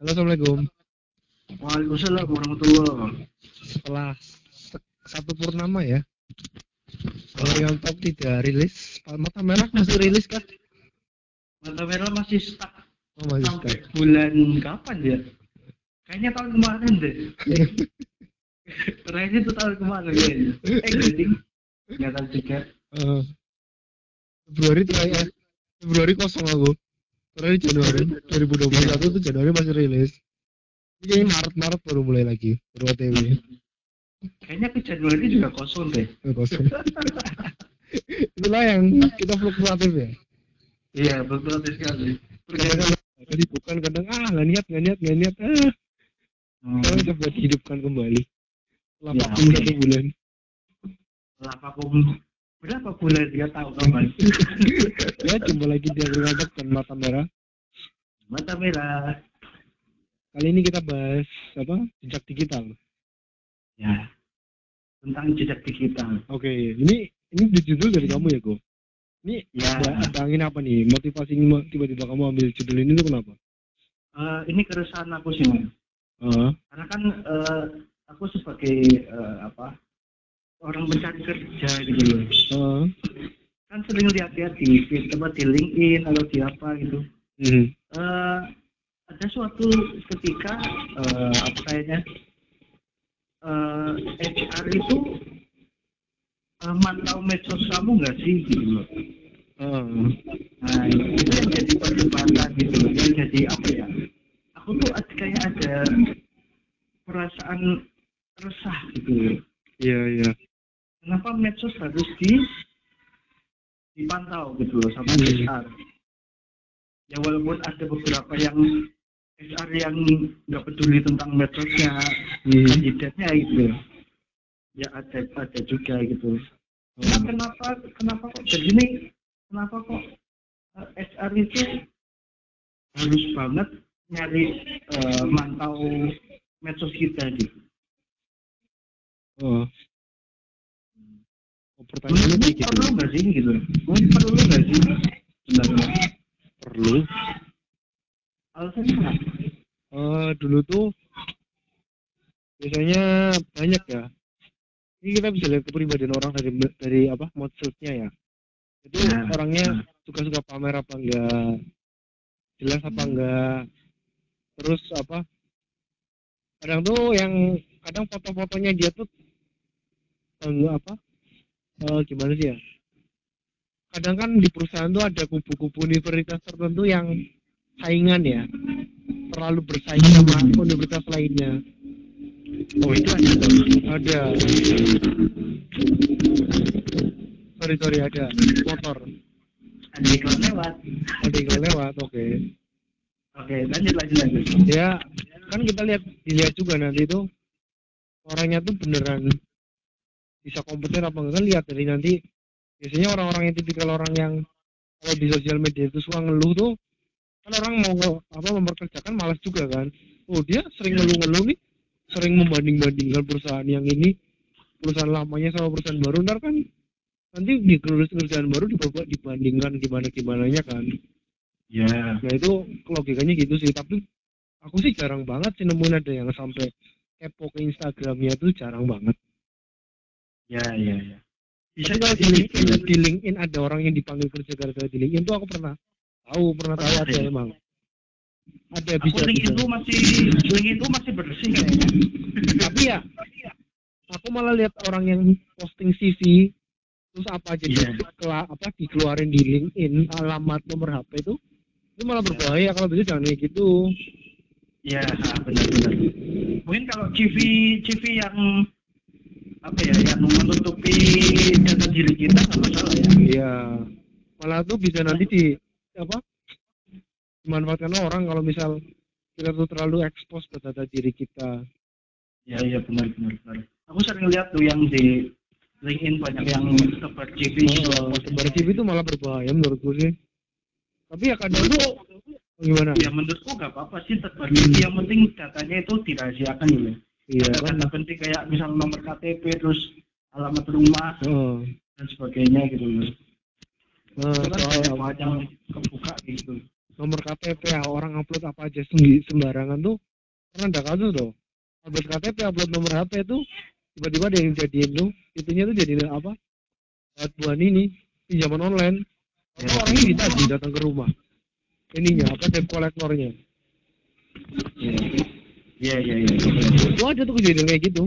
Halo, Assalamualaikum. Waalaikumsalam warahmatullahi Setelah se- satu purnama ya, Orion Top tidak rilis. Mata Merah masih rilis kah? Mata merah masih stuck Oh, masih sampai stuck. bulan kapan ya? Kayaknya tahun kemarin deh. Terakhir itu tahun kemarin kayaknya. Eh, jadi nggak tahu juga. Eh, Februari terakhir. Februari kosong aku. Terakhir Januari 2021 itu Januari masih rilis. Ini kayaknya Maret-Maret baru mulai lagi. Baru OTW. Kayaknya ke Januari juga kosong deh. Eh, kosong. Itulah yang kita fluktuatif ya. Iya, betul sekali. Kadang kadang bukan kadang ah nggak niat nggak niat nggak niat ah Hmm, sekarang coba dihidupkan kembali setelah Ya, oke. satu bulan vakum berapa bulan dia tahu kapan? ya jumpa lagi di agregator dan mata merah Mata merah. kali ini kita bahas apa jejak digital Ya. Tentang jejak digital. oke ini ini di judul dari kamu ya go ini Ya. ada, angin apa nih motivasi mo- tiba-tiba kamu ambil judul ini tuh kenapa Eh, ini keresahan aku sih, Mas. Ah, karena kan eh, aku sebagai eh, apa orang mencari kerja gitu loh. Ah, kan sering lihat-lihat di tempat di LinkedIn atau di apa gitu. Eh, ada suatu ketika eh, apa kayaknya eh, HR itu eh, mantau medsos kamu nggak sih gitu loh? Ah, nah itu yang jadi perdebatan gitu loh yang jadi apa ya? Aku tuh kayak ada perasaan resah gitu loh. Iya iya kenapa medsos harus di dipantau gitu loh sama Hmm. HR ya walaupun ada beberapa yang HR yang nggak peduli tentang medsosnya hmm, kandidatnya gitu ya ada ada juga gitu. Nah, ah, kenapa kenapa kok begini kenapa kok eh, HR itu harus banget nyari eh, mantau medsos kita gitu. Oh, pertanyaannya kayak gitu perlu nggak sih gitu perlu nggak sih sebenarnya perlu alasannya kenapa Eh, dulu tuh biasanya banyak ya. Ini kita bisa lihat kepribadian orang dari dari apa moodsetnya ya. Itu Nah, orangnya nah. suka-suka pamer apa enggak, jelas apa Hmm. enggak. Terus apa? Kadang tuh yang kadang foto-fotonya dia tuh enggak apa? Eh, gimana sih ya? Kadang kan di perusahaan tuh ada kubu-kubu universitas tertentu yang saingan ya. Terlalu bersaing sama universitas lainnya. Oh itu ada ada. Sorry sorry ada. Motor. Ada iklan lewat. Ada yang lewat oke. Oke lanjut lanjut lanjut. Ya kan kita lihat dilihat juga nanti tuh. Orangnya tuh beneran bisa kompeten apa enggak kan lihat. Dari nanti biasanya orang-orang yang tipikal orang yang kalau di sosial media itu suka ngeluh tuh kan orang mau apa memperkerjakan malas juga kan. Oh dia sering ngeluh-ngeluh nih sering membanding-bandingkan perusahaan yang ini perusahaan lamanya sama perusahaan baru ntar kan nanti di perusahaan baru dibawa- dibandingkan gimana gimananya kan. Ya nah itu logikanya gitu sih. Tapi aku sih jarang banget sih nemuin ada yang sampai kepo ke Instagramnya tuh jarang banget ya ya ya. Bisa kalau di LinkedIn, di LinkedIn ada orang yang dipanggil kerja gara-gara di LinkedIn. Tuh aku pernah tahu pernah tahu ada ya? emang. Ada aku bisa link bisa itu masih link itu masih bersih kayaknya. Tapi ya aku malah lihat orang yang posting CV terus apa aja Iya. di, kela- apa dikeluarin di LinkedIn alamat nomor HP itu itu malah berbahaya. Kalau bisa jangan kayak gitu. Ya benar-benar mungkin kalau CV CV yang apa ya yang menutupi data diri kita nggak masalah ya. Iya. Malah tuh bisa nanti di apa dimanfaatkan orang kalau misal kita tuh terlalu expose ke data diri kita. Ya iya benar benar benar. Aku sering lihat tuh yang di LinkedIn banyak yang sebar CV oh, sebar CV itu malah berbahaya menurutku sih. Tapi ya kadang tuh gimana ya menurutku nggak apa-apa sih sebar CV yang penting datanya itu dirahasiakan gitu iya kan? data penting kayak misal nomor KTP terus alamat rumah oh. dan sebagainya gitu loh Nah, itu kan soal yang kebuka gitu. Nomor KTP ya, orang upload apa aja sembarangan tuh pernah ada kasus tuh upload KTP upload nomor HP tuh tiba-tiba ada yang jadiin tuh itunya tuh jadi apa? Buat ini pinjaman online. Ya. Apa orangnya ditagih datang ke rumah. Ininya apa debt kolektornya Iya iya iya. itu ada tuh kejadian kayak gitu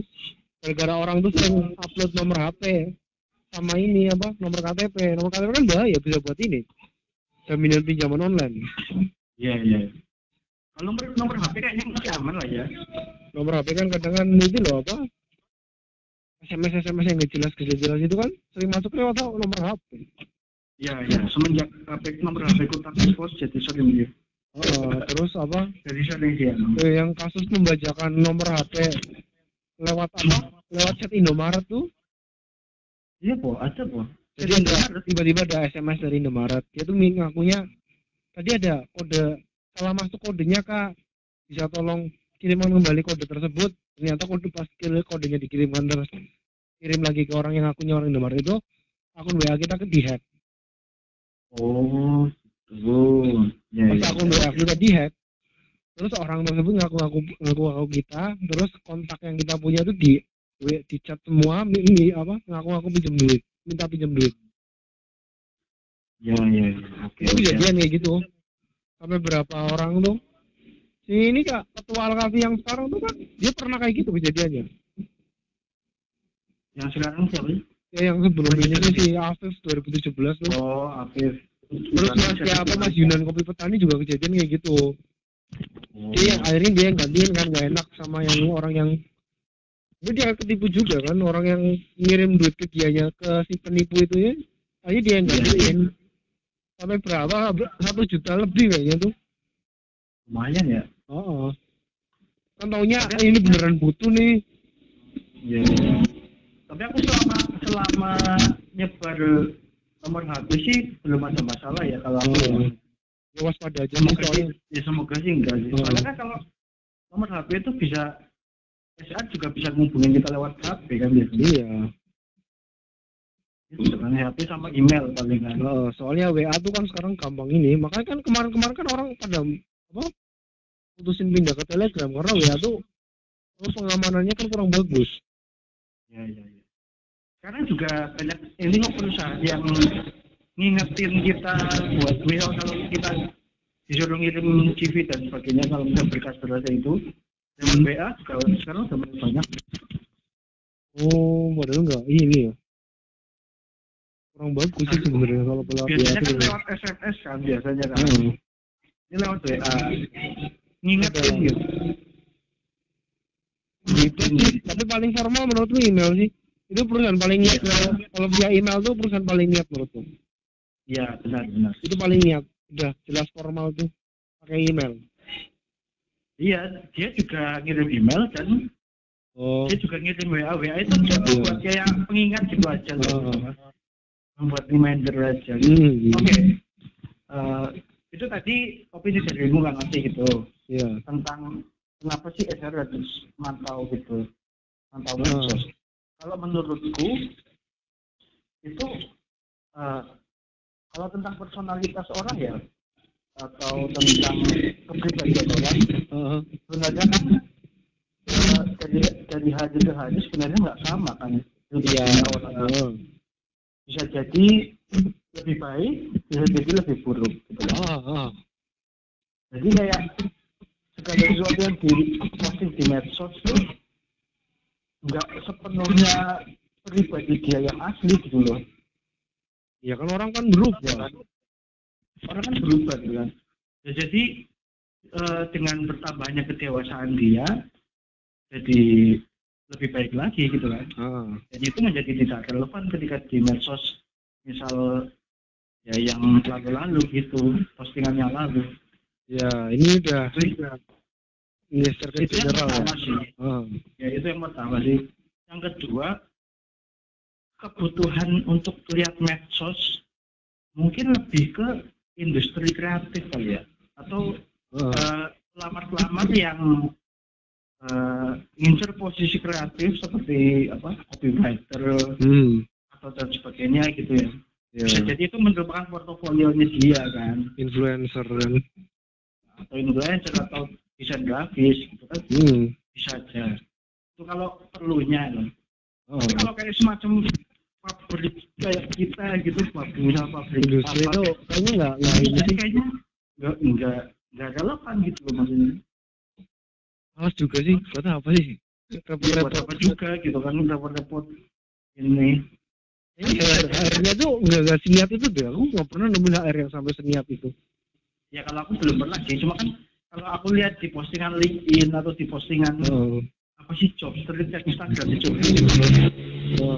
gara-gara orang tuh sering upload nomor HP sama ini apa nomor KTP nomor KTP kan bahaya bisa buat ini jaminan pinjaman online Iya iya. Kalau nomor nomor HP kayaknya masih aman lah ya. nomor HP kan kadang kan itu loh apa SMS SMS yang nggak jelas gak jelas itu kan sering masuk lewat nomor HP Iya iya. Semenjak HP nomor HP ku tak expose jadi sering dia. Terus apa? Jadi eh, yang kasus membacakan nomor HP lewat apa? Lewat chat Indomaret tuh? Iya po, ada po. jadi ada tiba-tiba ada SMS dari Indomaret. Dia tuh ngakunya tadi ada kode salah masuk kodenya kak. Bisa tolong kirimkan kembali kode tersebut. Ternyata kode pas kodenya dikirimkan terus kirim lagi ke orang yang akunnya orang Indomaret itu akun WA kita ke dihack. Oh, gitu. Ya pas ya. akun WA kita dihack terus orang tersebut ngaku-ngaku ngaku-ngaku kita terus kontak yang kita punya itu di di chat semua mi- apa ngaku-ngaku pinjam duit minta pinjam duit Ya ya. ya. Oke. itu kejadian kayak gitu sampai berapa orang tuh si ini kak ketua Alkafi yang sekarang tuh kan dia pernah kayak gitu kejadiannya Yang sekarang siapa ya yang sebelum ini si Afif 2017 tuh Oh, Afif. Terus mas siapa mas Yunan Kopi Petani juga kejadian kayak gitu Oh. dia yang akhirnya dia yang gantiin kan gak enak sama yang orang yang dia dia ketipu juga kan orang yang ngirim duit ke dianya ke si penipu itu ya akhirnya dia yang gantiin sampai berapa satu juta lebih kayaknya tuh lumayan ya. oh kan taunya ini beneran butuh nih Iya. iya. Tapi aku selama selama nyebar nomor HP sih belum ada masalah ya kalau aku. Oh. ya. waspada aja Semoga sih, ya semoga sih enggak sih. Soalnya kan kalau nomor HP itu bisa SA juga bisa ngubungin kita lewat HP kan biasanya. iya Itu dengan HP sama email paling kan. Oh, soalnya WA tuh kan sekarang gampang ini makanya kan kemarin-kemarin kan orang pada apa putusin pindah ke Telegram karena WA tuh pengamanannya kan kurang bagus Ya ya ya. Sekarang juga banyak ini kok perusahaan yang ngingetin kita buat misal kalau kita disuruh ngirim CV dan sebagainya kalau misalnya berkas berkas itu lewat WA juga sekarang udah mulai banyak. oh padahal enggak ini ya kurang bagus sih sebenarnya kalau pelawat WA Biasanya kan lewat SMS kan biasanya kan. Hmm. Ini lewat WA. Ngingetin gitu. gitu sih tapi paling formal menurutku email sih itu perusahaan paling niat kalau kalau via email tuh perusahaan paling niat menurutku Iya benar benar. itu paling niat udah jelas formal tuh pakai email Iya dia juga ngirim email dan oh dia juga ngirim WA WA itu cuma Iya. buat kayak pengingat gitu aja loh. Oh. Membuat reminder aja. hmm, Oke. Eh, itu tadi opini darimu kan nanti gitu iya tentang kenapa sih SR harus mantau gitu mantau Ah. medsos. Kalau menurutku itu eh, kalau tentang personalitas orang ya atau tentang kepribadian orang Heeh. sebenarnya kan eh, dari dari hari ke hari sebenarnya nggak sama kan iya. Heeh. bisa jadi lebih baik bisa jadi lebih buruk gitu. ah jadi kayak segala sesuatu yang di posting di medsos tuh nggak sepenuhnya pribadi dia yang asli gitu loh. Ya kan orang kan ya berubah. Kan orang kan berubah gitu kan. Ya, jadi eh, dengan bertambahnya kedewasaan dia jadi lebih baik lagi gitu kan. Ah. Dan itu menjadi tidak relevan ketika di medsos misal ya yang lalu-lalu gitu postingan yang lalu. Ya ini udah ke itu yang ya. pertama sih ah ya itu yang pertama. Sih yang kedua kebutuhan untuk lihat medsos mungkin lebih ke industri kreatif kali ya. Atau ah eh, pelamar-pelamar yang eh, ngincer posisi kreatif seperti apa copywriter hmm. atau dan sebagainya gitu ya. Bisa jadi itu merupakan portofolionya dia kan. Influencer kan atau influencer atau desain grafis gitu kan hmm. bisa aja. Itu kalau perlunya kan oh. tapi kalau kayak semacam pabrik kayak kita gitu pabrik misal pabrik industri itu kayaknya nggak nggak ini sih. kayaknya nggak nggak nggak relevan gitu loh maksudnya. Malas juga sih kata apa sih. Ya, repot-repot apa juga gitu kan repot-repot ini. Kayaknya HR-nya tuh nggak nggak seniat itu deh aku nggak pernah nemuin HR yang sampai seniat itu ya kalau aku belum pernah sih cuma kan kalau aku lihat di postingan LinkedIn atau di postingan oh. apa sih job street yang Instagram itu Oh.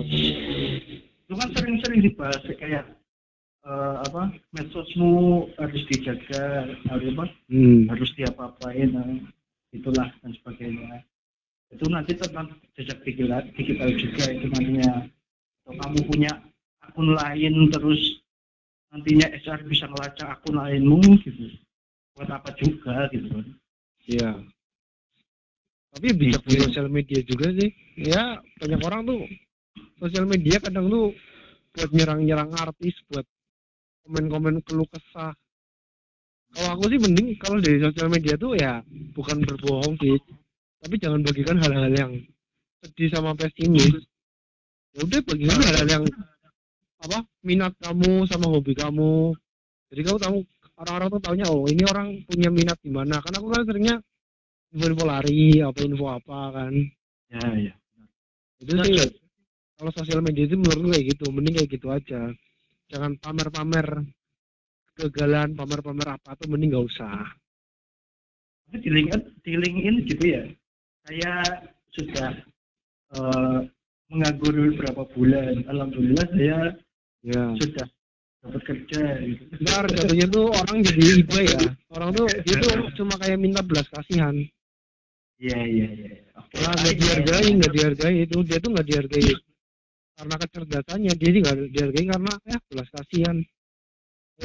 itu kan sering-sering dibahas kayak eh, apa medsosmu harus dijaga harus apa Hmm. harus diapa-apain eh, itulah dan sebagainya itu nanti tentang jejak digital, digital juga itu nantinya atau kamu punya akun lain terus nantinya HR bisa ngelacak akun lainmu gitu buat apa juga gitu kan Iya. Tapi bijak di sosial media juga sih. Ya banyak orang tuh sosial media kadang tuh buat nyerang-nyerang artis, buat komen-komen keluh kesah. Kalau aku sih mending kalau dari sosial media tuh ya bukan berbohong sih, tapi jangan bagikan hal-hal yang sedih sama pesimis. Ya udah bagikan hal-hal yang apa minat kamu sama hobi kamu. Jadi kamu tahu orang-orang tuh taunya oh ini orang punya minat di mana. Karena aku kan seringnya info-info lari apa info apa kan. Ya ya. Itu sih kalau sosial media itu menurutku kayak gitu mending kayak gitu aja. Jangan pamer-pamer kegagalan pamer-pamer apa tuh mending nggak usah. Tapi di LinkedIn, di LinkedIn gitu ya saya sudah eh, menganggur beberapa bulan. Alhamdulillah saya ya sudah. Dapat kerja gitu. ntar jatuhnya tuh orang jadi iba ya. Orang tuh dia tuh cuma kayak minta belas kasihan. Iya iya iya. Oke. Nah, nggak dihargai nggak dihargai. Itu dia tuh nggak dihargai. Karena kecerdasannya dia sih nggak dihargai karena ya belas kasihan.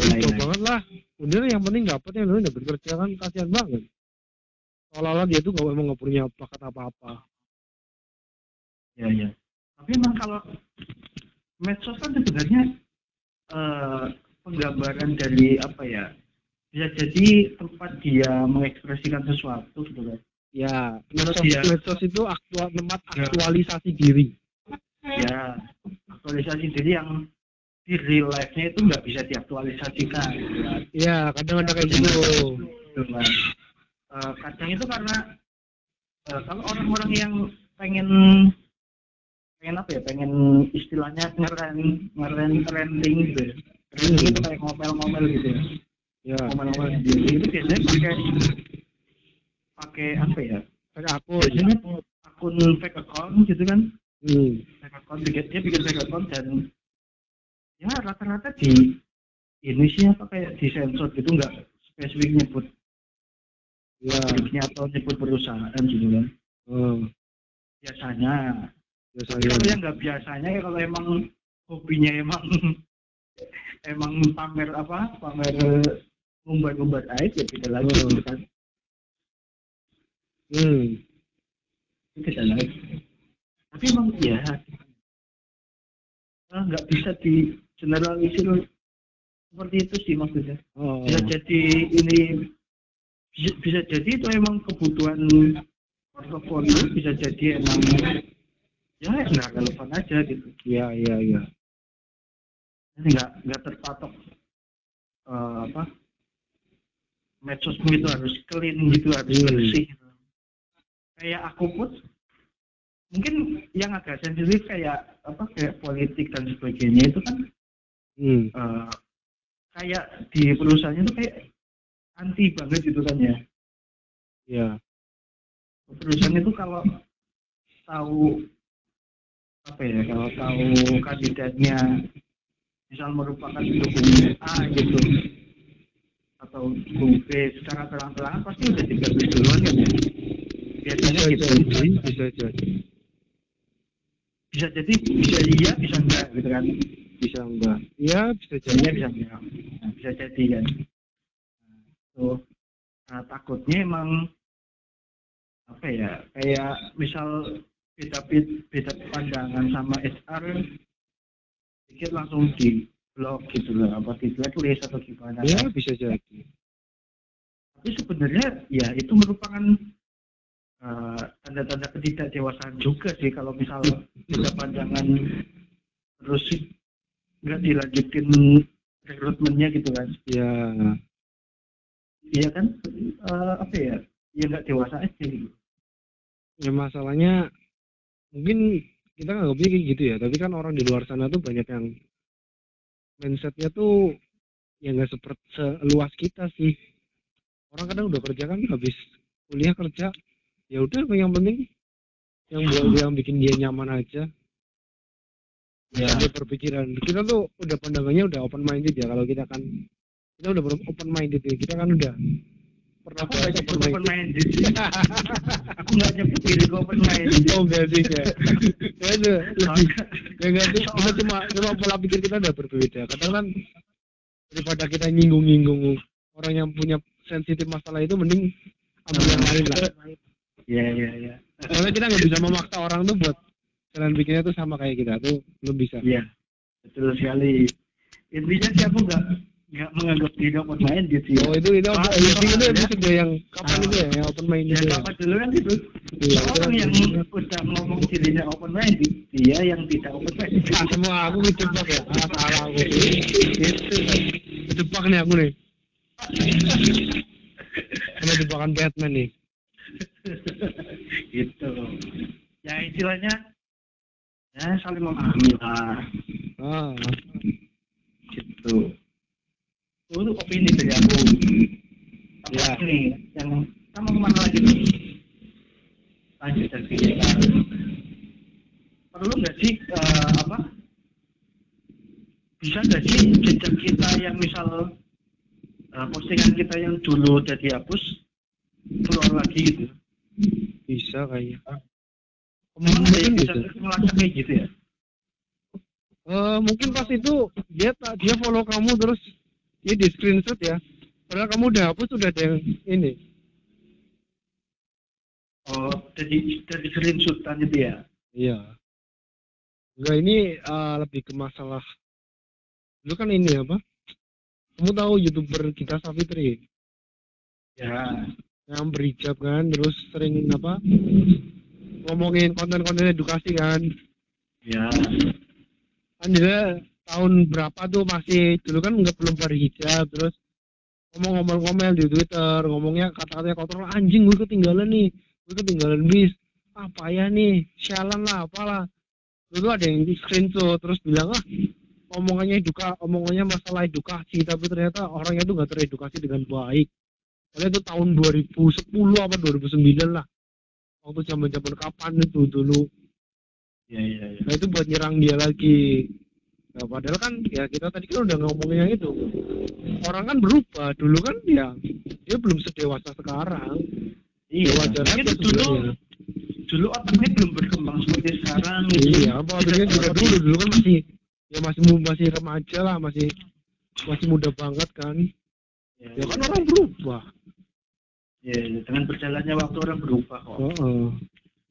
Iya, Udah iya. banget lah. Udah yang penting dapat yang lain dapat kerja kan kasihan banget. Seolah-olah dia tuh nggak emang nggak punya bakat apa-apa. Ya ya tapi emang kalau medsos kan sebenarnya eh, penggambaran dari apa ya bisa jadi tempat dia mengekspresikan sesuatu gitu kan ya medsos, dia- medsos itu aktual tempat Ya. aktualisasi diri ya aktualisasi diri yang di real life-nya itu nggak bisa diaktualisasikan gitu kan. ya kadang ada kayak gitu Gitu kan. Eh, kadang itu karena eh, kalau orang-orang yang pengen pengen apa ya? Pengen istilahnya ngeren ngeren trending gitu ya. Trending itu kayak ngomel-ngomel gitu ya. Ya. Ngomel-ngomel sendiri itu biasanya pakai pakai apa ya? Kayak aku biasanya akun fake account gitu kan. Hmm. fake account bikin dia bikin fake account dan ya rata-rata di ini sih apa kayak di sensor gitu nggak spesifik nyebut ya. pabriknya atau nyebut perusahaan gitu kan. Hmm. biasanya biasanya kalau yang nggak biasanya ya kalau emang hobinya emang emang pamer apa pamer ngumbar-ngumbar aib ya beda lagi Hmm. gitu kan hmm. beda lagi tapi emang ya nggak bisa di generalisir seperti itu sih maksudnya oh. bisa jadi ini bisa, bisa jadi itu emang kebutuhan portofolio bisa jadi emang ya nggak relevan aja gitu ya ya ya nggak nggak terpatok eh, apa medsosmu itu harus clean gitu harus Hmm. bersih gitu. kayak aku pun mungkin yang agak sensitif kayak apa kayak politik dan sebagainya itu kan hmm. eh, kayak di perusahaannya itu kayak anti banget gitu kan ya ya perusahaan itu kalau tahu apa ya kalau tahu kandidatnya misal merupakan pendukung A gitu atau dukung B secara terang-terangan pasti udah digaris duluan kan ya? Biasanya bisa gitu. jadi bisa jadi. Bisa jadi bisa iya bisa enggak gitu kan? Bisa enggak. Ya bisa jadi. Jadinya bisa enggak. Nah, bisa jadi kan. Nah, tuh. Nah, takutnya emang apa ya kayak misal beda beda pandangan sama HR dikit langsung di blog gitu loh apa di blacklist atau gimana. Ya bisa jadi. Tapi sebenarnya ya itu merupakan eh, tanda-tanda ketidakdewasaan juga sih kalau misal beda pandangan terus nggak dilanjutin rekrutmennya gitu kan. Ya. Iya kan? Eh, apa ya? Ya nggak dewasa aja gitu. Ya masalahnya mungkin kita nggak kayak gitu ya tapi kan orang di luar sana tuh banyak yang mindsetnya tuh ya nggak seperti seluas kita sih. Orang kadang udah kerja kan habis kuliah kerja ya udah yang penting? Yang buat yang bikin dia nyaman aja. Ya. dia berpikiran kita tuh udah pandangannya udah open minded ya kalau kita kan. Kita udah open minded ya kita kan udah nggak open open minded minded sih aku nggak nyebut diri gue open minded oh enggak sih ya ya itu lebih ya enggak sih. Kita cuma cuma pola pikir kita udah berbeda kadang kan daripada kita nyinggung-nyinggung orang yang punya sensitif masalah itu mending ambil yang lain lah. Iya iya iya. Soalnya kita nggak bisa memaksa orang tuh buat jalan pikirnya tuh sama kayak kita tuh belum bisa. Iya betul sekali. Intinya sih aku nggak nggak menganggap diri open minded sih oh itu itu Ah, apa iya, itu itu episode yang kapan Ah. itu ya? Yang open mind ya itu ya? sama dulu kan itu Iya, orang itu yang kan- udah ngomong dirinya open minded dia yang tidak open minded Ah, semua aku kejebak ya? Ah, salah aku. Itu kejebak nih aku nih. Kena jebakan Batman nih. Gitu. Ya istilahnya ya saling memahami lah. Ah gitu itu opini dari aku? Ya. ya ini yang sama ke mana lagi nih? Lanjut dari kita perlu nggak sih eh, apa? Bisa nggak sih jejak kita yang misal eh, postingan kita yang dulu udah dihapus keluar lagi gitu? Bisa ada yang mungkin bisa bisa ngelacak kayak gitu ya? Eh, mungkin pas itu dia tak dia follow kamu terus dia di screenshot ya. Padahal kamu udah hapus udah ada yang ini. Oh, dari dari screenshotan itu ya? iya. Enggak ini eh, lebih ke masalah lu kan ini apa? Kamu tahu youtuber kita Savitri Ya. yang berhijab kan terus sering apa ngomongin konten-konten edukasi kan? Ya. kan dia tahun berapa tuh masih dulu kan nggak belum berhijab terus ngomong-ngomong-ngomel di Twitter ngomongnya kata-katanya kotor anjing gue ketinggalan nih gue ketinggalan bis apa ya nih sialan lah apalah. Dulu ada yang di screenshot terus bilang ah omongannya eduka omongannya masalah edukasi tapi ternyata orangnya tuh nggak teredukasi dengan baik. Padahal itu tahun 2010 apa 2009 lah waktu zaman zaman kapan itu dulu. Ya, ya, ya. nah itu buat nyerang dia lagi nah, padahal kan ya kita tadi kan udah ngomongin yang itu. Orang kan berubah. Dulu kan ya dia belum sedewasa sekarang. Iya, ya wajar aja dulu dulu otaknya belum berkembang seperti sekarang. gitu. iya apa artinya juga dulu. Dulu kan masih ya masih masih remaja lah masih masih muda banget kan. Ya, ya kan orang berubah. Ya, ya, dengan berjalannya waktu orang berubah kok. Heeh.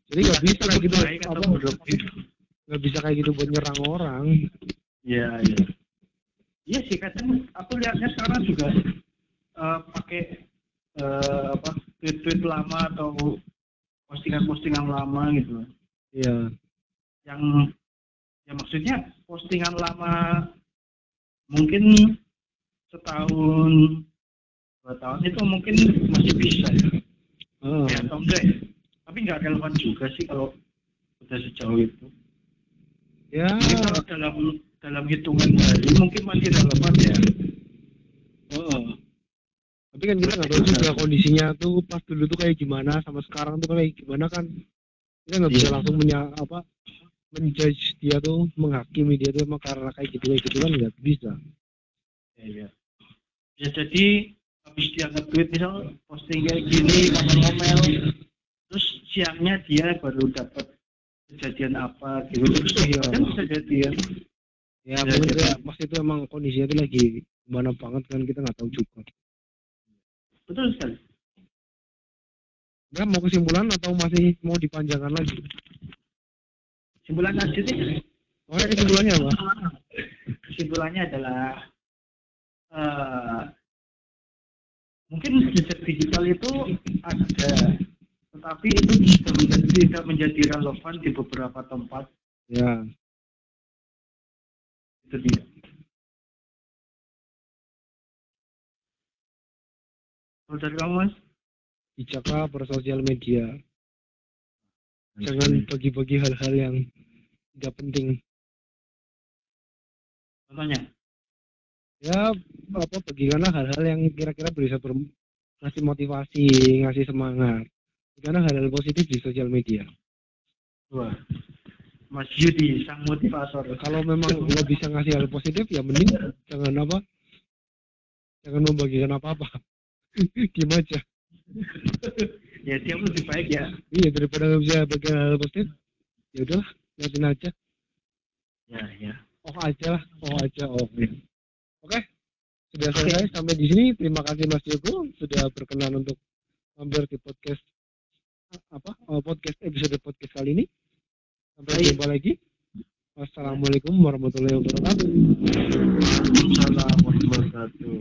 jadi nggak bisa kayak gitu apa? nggak bisa kayak gitu buat nyerang orang Iya, iya. Iya sih kadang aku lihatnya sekarang juga eh, pakai eh, apa tweet-tweet lama atau postingan-postingan lama gitu. iya Yang ya maksudnya postingan lama mungkin setahun dua tahun itu mungkin masih bisa ya, Heeh. ya atau enggak ya? Tapi nggak relevan juga sih kalau udah sejauh itu. ya kalau dalam dalam hitungan hari mungkin masih relevan ya. Heeh. Tapi kan kita nggak tahu juga kondisinya tuh pas dulu tuh kayak gimana sama sekarang tuh kayak gimana kan kita nggak bisa Iya. langsung menya apa menjudge dia tuh menghakimi dia tuh emang karena kayak gitu kayak gitu kan nggak bisa. Ya, ya. ya jadi habis dia nge-tweet misal posting kayak gini ngomel-ngomel terus siangnya dia baru dapat kejadian apa gitu terus Iya. kan bisa jadi ya Ya, Ya, mungkin kita- kayak pas itu emang kondisinya tuh lagi gimana banget kan kita nggak tahu juga. betul sekali Ya mau kesimpulan atau masih mau dipanjangkan lagi? simpulan aja sih Oke, kesimpulannya apa? Kesimpulannya adalah eh, mungkin jejak digital itu ada, tetapi itu tidak menjadi, tidak menjadi relevan di beberapa tempat. Ya, Itu. Kalau dari kamu mas? bersosial media. Jangan bagi-bagi hal-hal yang tidak penting. Contohnya? Ya, apa bagikanlah hal-hal yang kira-kira bisa ber ngasih motivasi, ngasih semangat. Karena hal-hal positif di sosial media. Wah, Mas Yudi sang motivator. Kalau memang lo bisa ngasih hal positif, ya mending jangan apa, jangan membagikan apa-apa. Diam aja. ya dia lebih baik ya. Iya daripada nggak bisa bagian hal positif, ya udahlah, liatin aja. Ya ya. Oh aja lah, oh aja, oh. ya. Oke, sudah selesai sampai di sini. Terima kasih Mas Joko sudah berkenan untuk mampir di podcast apa oh, podcast episode podcast kali ini. Sampai jumpa lagi. Wassalamualaikum warahmatullahi wabarakatuh. Assalamualaikum warahmatullahi wabarakatuh.